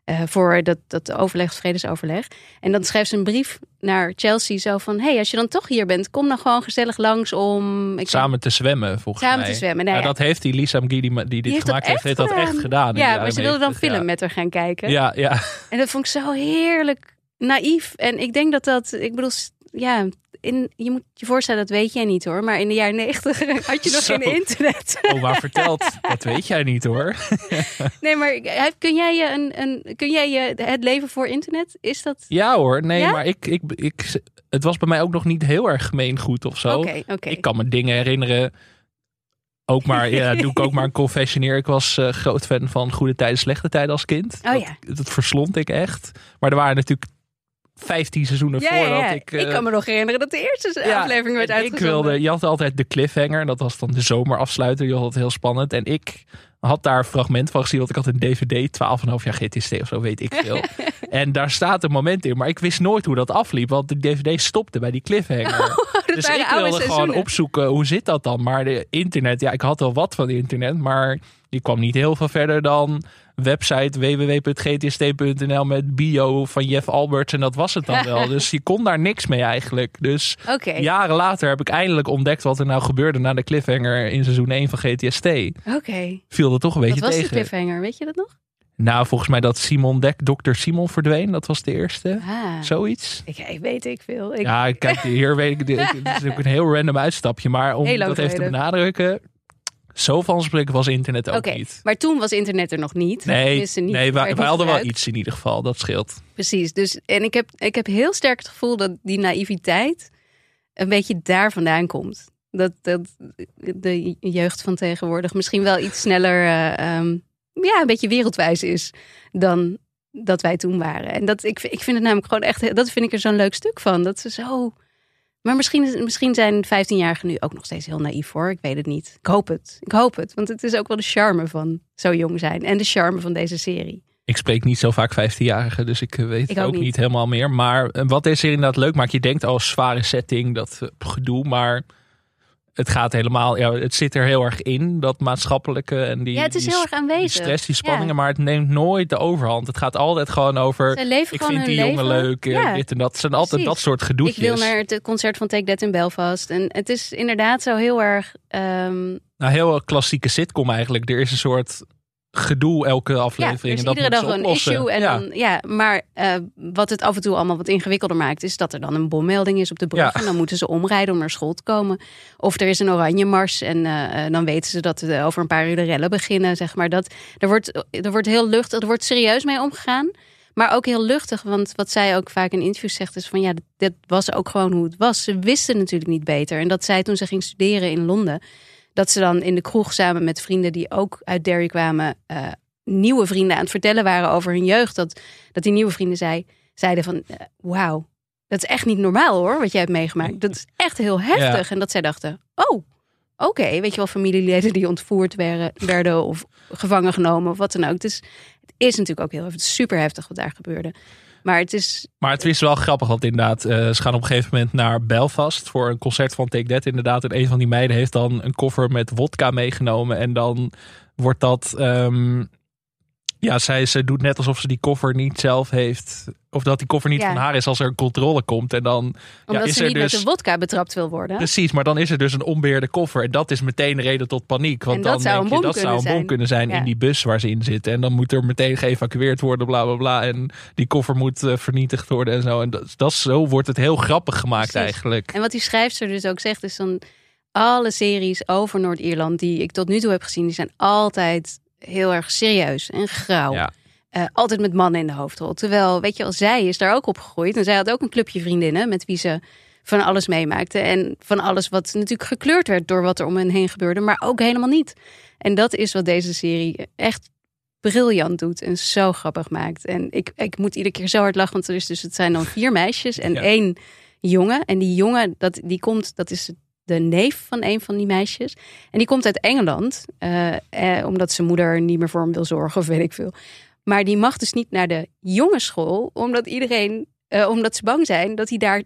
eh, voor dat, dat overleg, het vredesoverleg. En dan schrijft ze een brief naar Chelsea zo van... hey, als je dan toch hier bent, kom dan gewoon gezellig langs om... Ik Samen te zwemmen, volgens Samen mij. te zwemmen, nou ja, ja. dat heeft die Lisa McGee, die, die dit Die heeft dat gemaakt heeft, heeft echt dat echt gedaan. Ja, maar ze wilde dan 90, film ja. met haar gaan kijken. Ja, ja. En dat vond ik zo heerlijk naïef. En ik denk dat dat, ik bedoel, ja, in, je moet je voorstellen, dat weet jij niet hoor. Maar in de jaren negentig [LAUGHS] had je nog Zo. geen internet. [LAUGHS] Oma vertelt, dat weet jij niet hoor. [LAUGHS] Nee, maar eh, kun jij je een, een, kun jij je het leven voor internet? Is dat? Ja hoor, nee, Ja? maar ik, ik, ik, het was bij mij ook nog niet heel erg gemeengoed of zo. Ik kan me dingen herinneren. Ook maar, ja, doe ik ook maar een confessioneer. Ik was eh, groot fan van Goede Tijden, Slechte Tijden als kind. Oh dat, ja. dat verslond ik echt. Maar er waren natuurlijk 15 seizoenen Ja, voordat ja. ik... Ik, eh, kan me nog herinneren dat de eerste aflevering werd en ik uitgezonden. wilde, je had altijd de cliffhanger. Dat was dan de zomerafsluiter. Die had het heel spannend. En ik had daar een fragment van gezien. Want ik had een DVD, 12,5 jaar GTST of zo, weet ik veel. [LAUGHS] en daar staat een moment in. Maar ik wist nooit hoe dat afliep. Want de DVD stopte bij die cliffhanger. [LAUGHS] dat dus ik wilde gewoon seizoenen. opzoeken, hoe zit dat dan? Maar de internet, ja, ik had wel wat van internet. Maar je kwam niet heel veel verder dan website www.gtst.nl met bio van Jeff Alberts. En dat was het dan wel. [LAUGHS] Dus je kon daar niks mee eigenlijk. Dus jaren later heb ik eindelijk ontdekt wat er nou gebeurde na de cliffhanger in seizoen 1 van GTST. oké. Viel toch een Wat beetje was die tegen. cliffhanger? Weet je dat nog? Nou, volgens mij dat Simon Dek, Dr. Simon verdween. Dat was de eerste. Ah, Zoiets. ik, ik weet ik veel. Ik, Ja, kijk, hier weet ik, dit dit is ook een heel random uitstapje. Maar om Heel dat even te benadrukken. Zo vanzelfsprekend was internet ook niet. maar toen was internet er nog niet. Nee, niet- nee wij, wij hadden wel iets in ieder geval. Dat scheelt. Precies. Dus, en ik heb, ik heb heel sterk het gevoel dat die naïviteit een beetje daar vandaan komt. Dat, dat de jeugd van tegenwoordig misschien wel iets sneller, eh, ehm, ja, een beetje wereldwijs is dan dat wij toen waren. En dat, ik, ik vind het namelijk gewoon echt, dat vind ik er zo'n leuk stuk van. Dat ze zo. Maar misschien, is- misschien zijn 15-jarigen nu ook nog steeds heel naïef hoor. Ik weet het niet. Ik hoop het. Ik hoop het. Want het is ook wel de charme van zo jong zijn. En de charme van deze serie. Ik spreek niet zo vaak 15-jarigen, dus ik eh, weet Ik het ook ook niet. niet. helemaal meer. Maar eh, wat deze serie inderdaad leuk maakt, je denkt al zware setting, dat gedoe, maar het gaat helemaal, ja, het zit er heel erg in, dat maatschappelijke en die, Ja, het is die heel erg aanwezig. die stress, die spanningen, Ja. maar het neemt nooit de overhand. Het gaat altijd gewoon over, ik gewoon vind die jongen leuk, eh, Ja. dit en dat. Het zijn altijd Precies. dat soort Ik gedoetjes. wil naar het concert van Take That in Belfast. En het is inderdaad zo heel erg. ehm, Nou, heel klassieke sitcom eigenlijk. Er is een soort gedoe elke ja, er aflevering. is en dat iedere dag een issue. En ja. dan, ja, maar eh, wat het af en toe allemaal wat ingewikkelder maakt, is dat er dan een bommelding is op de brug. Ja. En dan moeten ze omrijden om naar school te komen. Of er is een oranje mars. En eh, eh, dan weten ze dat er over een paar uur de rellen beginnen. Zeg maar. dat, er, wordt, er wordt heel luchtig, er wordt serieus mee omgegaan. Maar ook heel luchtig, want wat zij ook vaak in interviews zegt is van ja, dit was ook gewoon hoe het was. Ze wisten natuurlijk niet beter. En dat zij toen ze ging studeren in Londen, dat ze dan in de kroeg samen met vrienden die ook uit Derry kwamen, eh, nieuwe vrienden aan het vertellen waren over hun jeugd. Dat, dat die nieuwe vrienden zei, zeiden van eh, wauw, dat is echt niet normaal hoor, wat jij hebt meegemaakt. Dat is echt heel heftig. En dat zij dachten, oh, oké, weet je wel, familieleden die ontvoerd werden, werden of gevangen genomen of wat dan ook. Is, het is natuurlijk ook heel super heftig wat daar gebeurde. Maar het is, Maar het is wel grappig, want inderdaad, eh, ze gaan op een gegeven moment naar Belfast voor een concert van Take That. Inderdaad, en een van die meiden heeft dan een koffer met wodka meegenomen. En dan wordt dat, ehm, ja, zij ze doet net alsof ze die koffer niet zelf heeft. Of dat die koffer niet Ja. van haar is als er een controle komt. En dan omdat is ze er niet dus- met de wodka betrapt wil worden. Precies, maar dan is er dus een onbeheerde koffer. En dat is meteen reden tot paniek. Want En dat dan zou denk een je, dat zou een bom zijn. kunnen zijn Ja. in die bus waar ze in zitten. En dan moet er meteen geëvacueerd worden, bla bla bla. En die koffer moet eh, vernietigd worden en zo. En dat, dat, zo wordt het heel grappig gemaakt Precies. eigenlijk. En wat die schrijfster dus ook zegt, is dan alle series over Noord-Ierland die ik tot nu toe heb gezien, die zijn altijd heel erg serieus en grauw. Ja. Eh, altijd met mannen in de hoofdrol. Terwijl, weet je wel, zij is daar ook opgegroeid. En zij had ook een clubje vriendinnen met wie ze van alles meemaakte. En van alles wat natuurlijk gekleurd werd door wat er om hen heen gebeurde. Maar ook helemaal niet. En dat is wat deze serie echt briljant doet en zo grappig maakt. En ik, ik moet iedere keer zo hard lachen, want er is dus, het zijn dan vier meisjes en Ja. één jongen. En die jongen, dat, die komt, dat is de neef van een van die meisjes. En die komt uit Engeland, eh, eh, omdat zijn moeder niet meer voor hem wil zorgen of weet ik veel. Maar die mag dus niet naar de jongensschool, omdat iedereen, eh, omdat ze bang zijn dat hij daar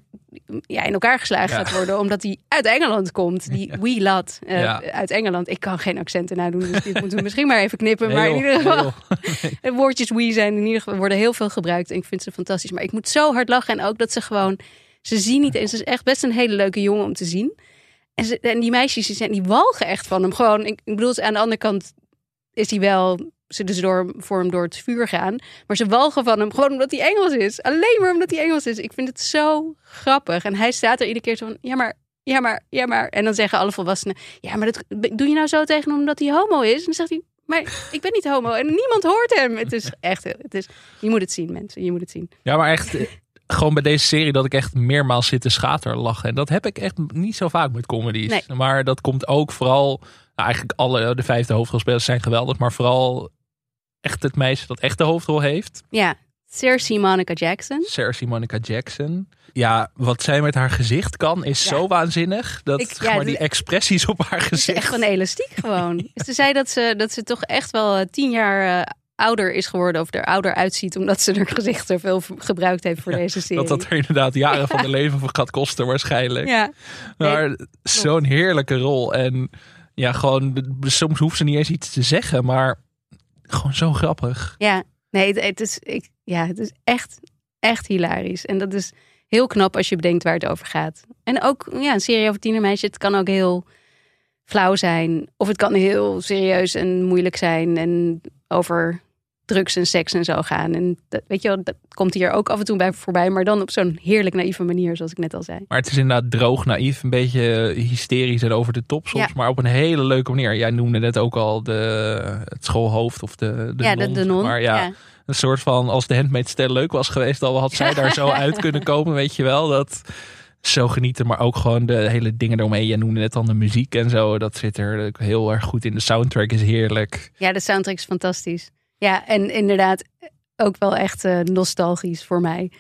ja, in elkaar geslagen Ja. gaat worden, omdat hij uit Engeland komt. Die [LAUGHS] wee lad Ja. uit Engeland. Ik kan geen accenten nadoen, dus dit moeten we misschien maar even knippen. maar in ieder geval, [LAUGHS] de woordjes we zijn in ieder geval worden heel veel gebruikt en ik vind ze fantastisch. Maar ik moet zo hard lachen en ook dat ze gewoon, ze zien niet eens. Ze is echt best een hele leuke jongen om te zien. En, die meisjes die, zijn, die walgen echt van hem. Gewoon, ik, ik bedoel, aan de andere kant is hij wel, ze dus door, voor hem door het vuur gaan. Maar ze walgen van hem gewoon omdat hij Engels is. Alleen maar omdat hij Engels is. Ik vind het zo grappig. En hij staat er iedere keer zo van, ja maar, ja maar, ja maar. En dan zeggen alle volwassenen, ja maar dat doe je nou zo tegen hem omdat hij homo is? En dan zegt hij, maar ik ben niet homo. En niemand hoort hem. Het is echt, het is, je moet het zien mensen, je moet het zien. Ja, maar echt, eh, gewoon bij deze serie dat ik echt meermaals zit te schaterlachen. En dat heb ik echt niet zo vaak met comedies. Nee. Maar dat komt ook vooral, nou, eigenlijk alle de vijfde hoofdrolspelers zijn geweldig. Maar vooral echt het meisje dat echt de hoofdrol heeft. Ja, Cersei Monica Jackson. Cersei Monica Jackson. Ja, wat zij met haar gezicht kan is Ja. zo waanzinnig. Dat Ik- ja, maar die expressies op haar Het is gezicht. echt van elastiek gewoon. [LAUGHS] Ze zei dat ze, dat ze toch echt wel eh, tien jaar eh, ouder is geworden. Of er ouder uitziet. Omdat ze haar [LAUGHS] gezicht zoveel v- gebruikt heeft voor deze serie. Dat dat er inderdaad jaren van de [LAUGHS] leven voor gaat kosten waarschijnlijk. Ja, Maar zo'n heerlijke rol. En ja, gewoon, soms hoeft ze niet eens iets te zeggen, maar gewoon zo grappig. ja. Nee, het, het is, ik, ja, het is echt, echt hilarisch. En dat is heel knap als je bedenkt waar het over gaat. En ook ja, een serie over tienermeisje. Het kan ook heel flauw zijn. Of het kan heel serieus en moeilijk zijn. En over drugs en seks en zo gaan. En dat, weet je wel, dat komt hier ook af en toe bij voorbij. Maar dan op zo'n heerlijk naïeve manier, zoals ik net al zei. Maar het is inderdaad droog, naïef, een beetje hysterisch en over de top soms. Ja. Maar op een hele leuke manier. Jij noemde net ook al de, het schoolhoofd of de, de ja, non. de, de non. Maar ja, ja. een soort van, als de Handmaid's Tale leuk was geweest, dan had zij daar zo [LAUGHS] uit kunnen komen, weet je wel. Dat zo genieten, maar ook gewoon de hele dingen eromheen. Jij noemde net al de muziek en zo. Dat zit er heel erg goed in. De soundtrack is heerlijk. Ja, de soundtrack is fantastisch. Ja, en inderdaad ook wel echt eh, nostalgisch voor mij.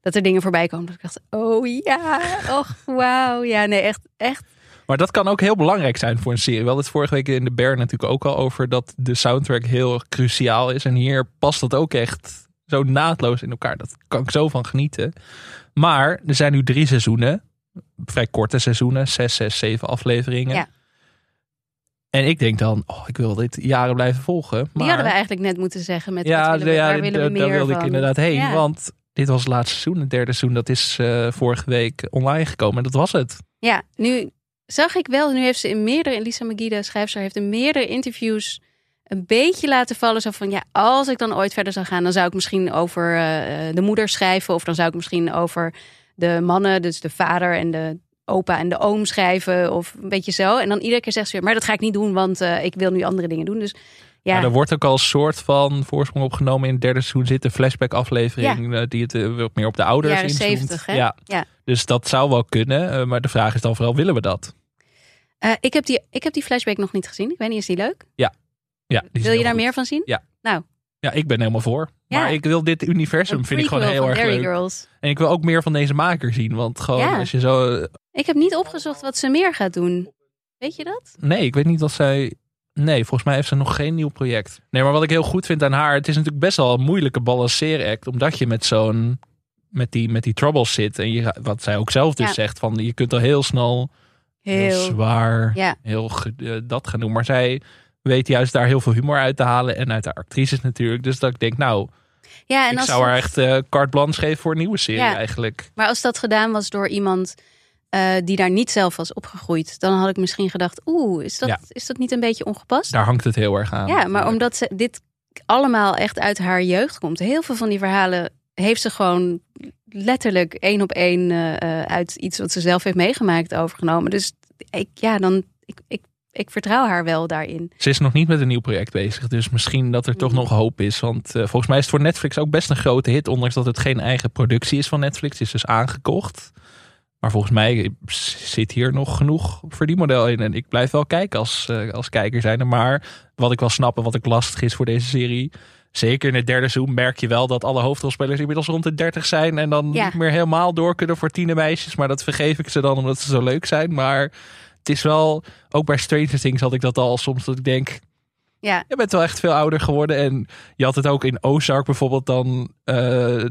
Dat er dingen voorbij komen. Dat ik dacht, oh ja, och wauw. Ja, nee, echt, echt. Maar dat kan ook heel belangrijk zijn voor een serie. We hadden het vorige week in de Bear natuurlijk ook al over dat de soundtrack heel cruciaal is. En hier past dat ook echt zo naadloos in elkaar. Dat kan ik zo van genieten. Maar er zijn nu drie seizoenen. Vrij korte seizoenen. Zes, zes, zeven afleveringen. Ja. En ik denk dan, oh, ik wil dit jaren blijven volgen. Die Maar, hadden we eigenlijk net moeten zeggen met ja, willen we, ja, willen we daar- meer daar wilde van. ik inderdaad heen. Ja. Want dit was het laatste seizoen. Het derde seizoen, dat is eh, vorige week online gekomen. En dat was het. Ja, nu zag ik wel, nu heeft ze in meerdere, Lisa Magida, schrijfster, heeft in meerdere interviews een beetje laten vallen. Zo van, ja, als ik dan ooit verder zou gaan, dan zou ik misschien over eh, de moeder schrijven. Of dan zou ik misschien over de mannen, dus de vader en de opa en de oom schrijven. Of een beetje zo. En dan iedere keer zegt ze weer, maar dat ga ik niet doen, want eh, ik wil nu andere dingen doen. Dus ja, Ja. er wordt ook al een soort van voorsprong opgenomen. In het derde seizoen zit een flashback aflevering. eh, Die het eh, meer op de ouders inzoomt. zeventig, hè? Ja, ja. dus dat zou wel kunnen. maar de vraag is dan vooral, willen we dat? Ik, heb die, ik heb die flashback nog niet gezien. Ik weet niet, is die leuk? Ja, die is Wil je daar meer van zien? Ja, ik ben helemaal voor. Ja. Maar ik wil dit universum, Een vind ik gewoon heel erg leuk. Girls. En ik wil ook meer van deze maker zien. Want gewoon Ja. als je zo... Ik heb niet opgezocht wat ze meer gaat doen. Weet je dat? Nee, ik weet niet of zij... Nee, volgens mij heeft ze nog geen nieuw project. Nee, maar wat ik heel goed vind aan haar... Het is natuurlijk best wel een moeilijke balanceeract. Omdat je met zo'n... Met die, met die troubles zit. En je, wat zij ook zelf dus Ja. zegt. Van, je kunt al heel snel heel, Heel. zwaar Ja. heel eh, dat gaan doen. Maar zij weet juist daar heel veel humor uit te halen. En uit de actrices natuurlijk. Dus dat ik denk, nou, Ja, en ik als zou dat- haar echt eh carte blanche geven voor een nieuwe serie Ja. eigenlijk. Maar als dat gedaan was door iemand eh, die daar niet zelf was opgegroeid, dan had ik misschien gedacht: oeh, is dat, Ja. is dat niet een beetje ongepast? Daar hangt het heel erg aan. ja, maar natuurlijk. omdat ze dit allemaal echt uit haar jeugd komt. Heel veel van die verhalen heeft ze gewoon letterlijk één op één eh, uit iets wat ze zelf heeft meegemaakt overgenomen. Dus ik, ja, dan ik, ik, ik vertrouw haar wel daarin. Ze is nog niet met een nieuw project bezig. Dus misschien dat er toch Mm. nog hoop is. Want eh, volgens mij is het voor Netflix ook best een grote hit. Ondanks dat het geen eigen productie is van Netflix. Het is dus aangekocht. Maar volgens mij zit hier nog genoeg verdienmodel in. En ik blijf wel kijken als, eh, als kijker zijn. Maar wat ik wel snap en wat ik lastig is voor deze serie. Zeker in het derde seizoen merk je wel dat alle hoofdrolspelers inmiddels rond de 30 zijn. En dan Ja. niet meer helemaal door kunnen voor tienermeisjes. Maar dat vergeef ik ze dan omdat ze zo leuk zijn. Maar het is wel, ook bij Stranger Things had ik dat al soms dat ik denk... Ja, Je bent wel echt veel ouder geworden. En je had het ook in Ozark bijvoorbeeld dan eh,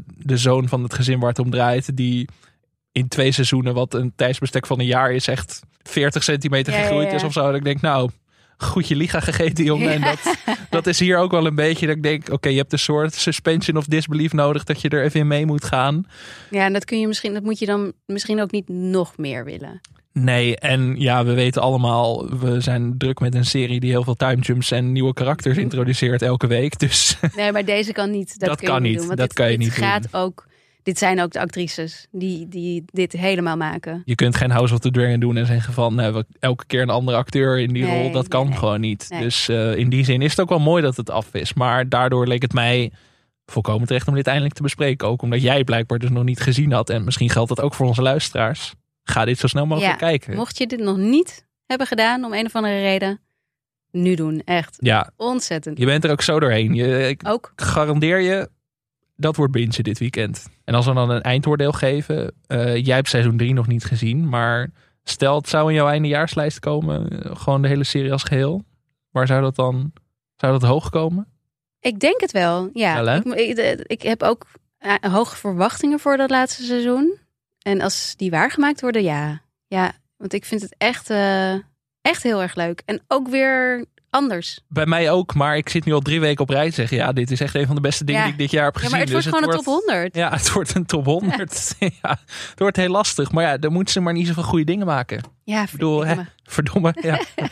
de zoon van het gezin waar het om draait. Die in twee seizoenen, wat een tijdsbestek van een jaar is, echt 40 centimeter Ja, gegroeid ja. is of zo. Ik denk, nou, goed je liga gegeten jongen. En dat, dat is hier ook wel een beetje dat ik denk, oké, je hebt een soort suspension of disbelief nodig dat je er even in mee moet gaan. ja, en dat kun je misschien, dat moet je dan misschien ook niet nog meer willen. Nee, en ja, we weten allemaal, we zijn druk met een serie die heel veel time jumps en nieuwe karakters introduceert elke week. Dus [LAUGHS] Nee, maar deze kan niet. Dat, kan niet doen. Want Dat dit, kan je dit niet doen. gaat ook. Dit zijn ook de actrices die, die dit helemaal maken. Je kunt geen House of the Dragon doen en zeggen van nou, we- elke keer een andere acteur in die Nee, rol. Dat kan nee, gewoon niet. Dus eh, in die zin is het ook wel mooi dat het af is. Maar daardoor leek het mij volkomen terecht om dit eindelijk te bespreken. Ook omdat jij blijkbaar dus nog niet gezien had. En misschien geldt dat ook voor onze luisteraars. Ga dit zo snel mogelijk Ja, kijken. Mocht je dit nog niet hebben gedaan om een of andere reden, nu doen. Echt Ja, ontzettend. je bent er ook zo doorheen. Je, ik Ook. garandeer je, dat wordt bingen dit weekend. En als we dan een eindoordeel geven. eh, jij hebt seizoen 3 nog niet gezien. Maar stel het zou in jouw eindejaarslijst komen. eh, gewoon de hele serie als geheel. Waar zou dat dan, zou dat hoog komen? Ik denk het wel. Ja, Wel, hè? ik, ik, ik heb ook eh, hoge verwachtingen voor dat laatste seizoen. En als die waargemaakt worden, ja. Ja, want ik vind het echt, eh, echt heel erg leuk. En ook weer anders. Bij mij ook, maar ik zit nu al drie weken op rij zeggen. Ja, dit is echt een van de beste dingen Ja. die ik dit jaar heb Ja, gezien. maar het wordt Dus gewoon een top 100. Ja, het wordt een top 100. [LAUGHS] Ja. het wordt heel lastig. Maar ja, dan moeten ze maar niet zoveel goede dingen maken. Ja, Ik bedoel, hè, verdomme. verdomme. Ja. [LAUGHS]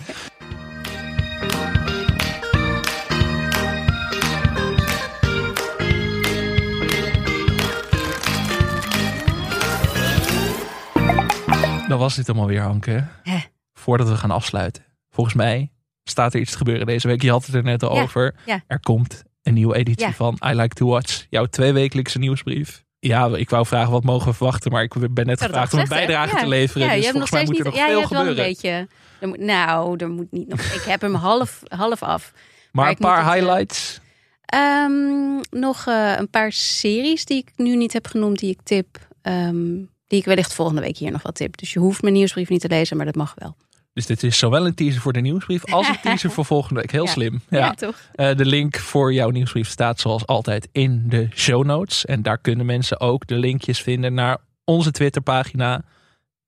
Dan was dit allemaal weer, Anke. Hè. Voordat we gaan afsluiten. Volgens mij staat er iets te gebeuren deze week. Je had het er net al Ja, over. ja. Er komt een nieuwe editie Ja. van I Like to Watch. Jouw tweewekelijkse nieuwsbrief. Ja, ik wou vragen wat mogen we verwachten. Maar ik ben net gevraagd om een bijdrage te leveren. Ja, dus je hebt nog steeds niet. nog ja, je hebt wel een beetje. er moet- nou, er moet niet nog. Ik heb hem half, half af. Maar een paar eh, highlights. Ehm, nog eh, een paar series die ik nu niet heb genoemd, die ik tip. ehm, die ik wellicht volgende week hier nog wel tip. Dus je hoeft mijn nieuwsbrief niet te lezen, maar dat mag wel. Dus dit is zowel een teaser voor de nieuwsbrief als een [LAUGHS] teaser voor volgende week. Heel Ja. slim. Ja, Ja. toch? Eh, de link voor jouw nieuwsbrief staat zoals altijd in de show notes. En daar kunnen mensen ook de linkjes vinden naar onze Twitterpagina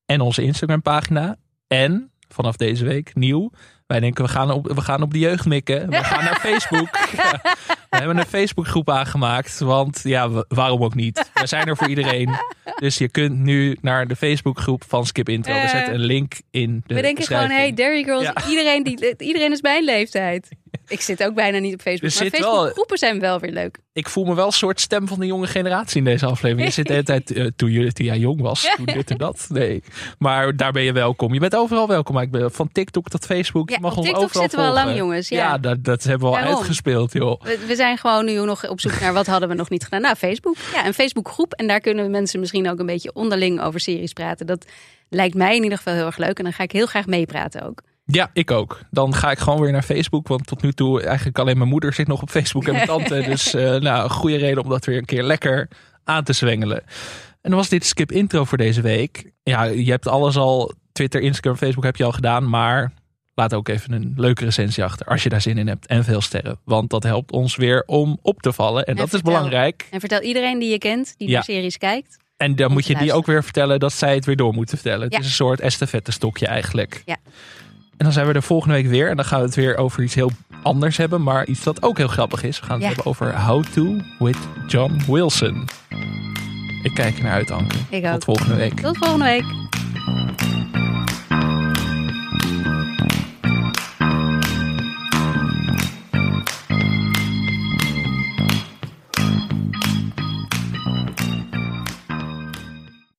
en onze Instagram-pagina. En vanaf deze week nieuw. Wij denken we gaan op, we gaan op de jeugd mikken. We gaan naar Facebook. Ja, [LAUGHS] [LAUGHS] we hebben een Facebookgroep aangemaakt. Want ja, waarom ook niet? We zijn er voor iedereen. Dus je kunt nu naar de Facebookgroep van Skip Intro. We Eh, zetten een link in de We denken gewoon, hey. Dairy Girls, Ja. iedereen, die, iedereen is mijn leeftijd. Ik zit ook bijna niet op Facebook. Er maar wel- Facebookgroepen zijn wel weer leuk. ik voel me wel een soort stem van de jonge generatie in deze aflevering. Je zit de hele tijd, eh, toen, je, toen jij jong was, toen dit en dat. Nee, maar daar ben je welkom. Je bent overal welkom. Ik ben van TikTok tot Facebook. Ja, je mag op ons TikTok overal zitten we al lang, jongens, ja. Ja, dat, dat hebben we al Daarom. uitgespeeld, joh. We, we zijn gewoon nu nog op zoek naar wat hadden we nog niet gedaan. Nou, Facebook. Ja, een Facebookgroep. En daar kunnen mensen misschien ook een beetje onderling over series praten. Dat lijkt mij in ieder geval heel erg leuk. En dan ga ik heel graag meepraten ook. Ja, ik ook. Dan ga ik gewoon weer naar Facebook. Want tot nu toe eigenlijk alleen mijn moeder zit nog op Facebook en mijn tante. [LAUGHS] Dus eh, nou, een goede reden om dat weer een keer lekker aan te zwengelen. En dan was dit skip intro voor deze week. Ja, je hebt alles al, Twitter, Instagram, Facebook heb je al gedaan. Maar laat ook even een leuke recensie achter als je daar zin in hebt. En veel sterren. Want dat helpt ons weer om op te vallen. En, En dat is belangrijk. En vertel iedereen die je kent, die Ja. naar series kijkt. En dan moet je die ook weer vertellen dat zij het weer door moeten vertellen. Ja. Het is een soort estafette stokje eigenlijk. Ja. En dan zijn we er volgende week weer. En dan gaan we het weer over iets heel anders hebben. Maar iets dat ook heel grappig is. We gaan het Ja. hebben over How To with John Wilson. Ik kijk er naar uit, Anke. Ik Tot volgende week. Tot volgende week.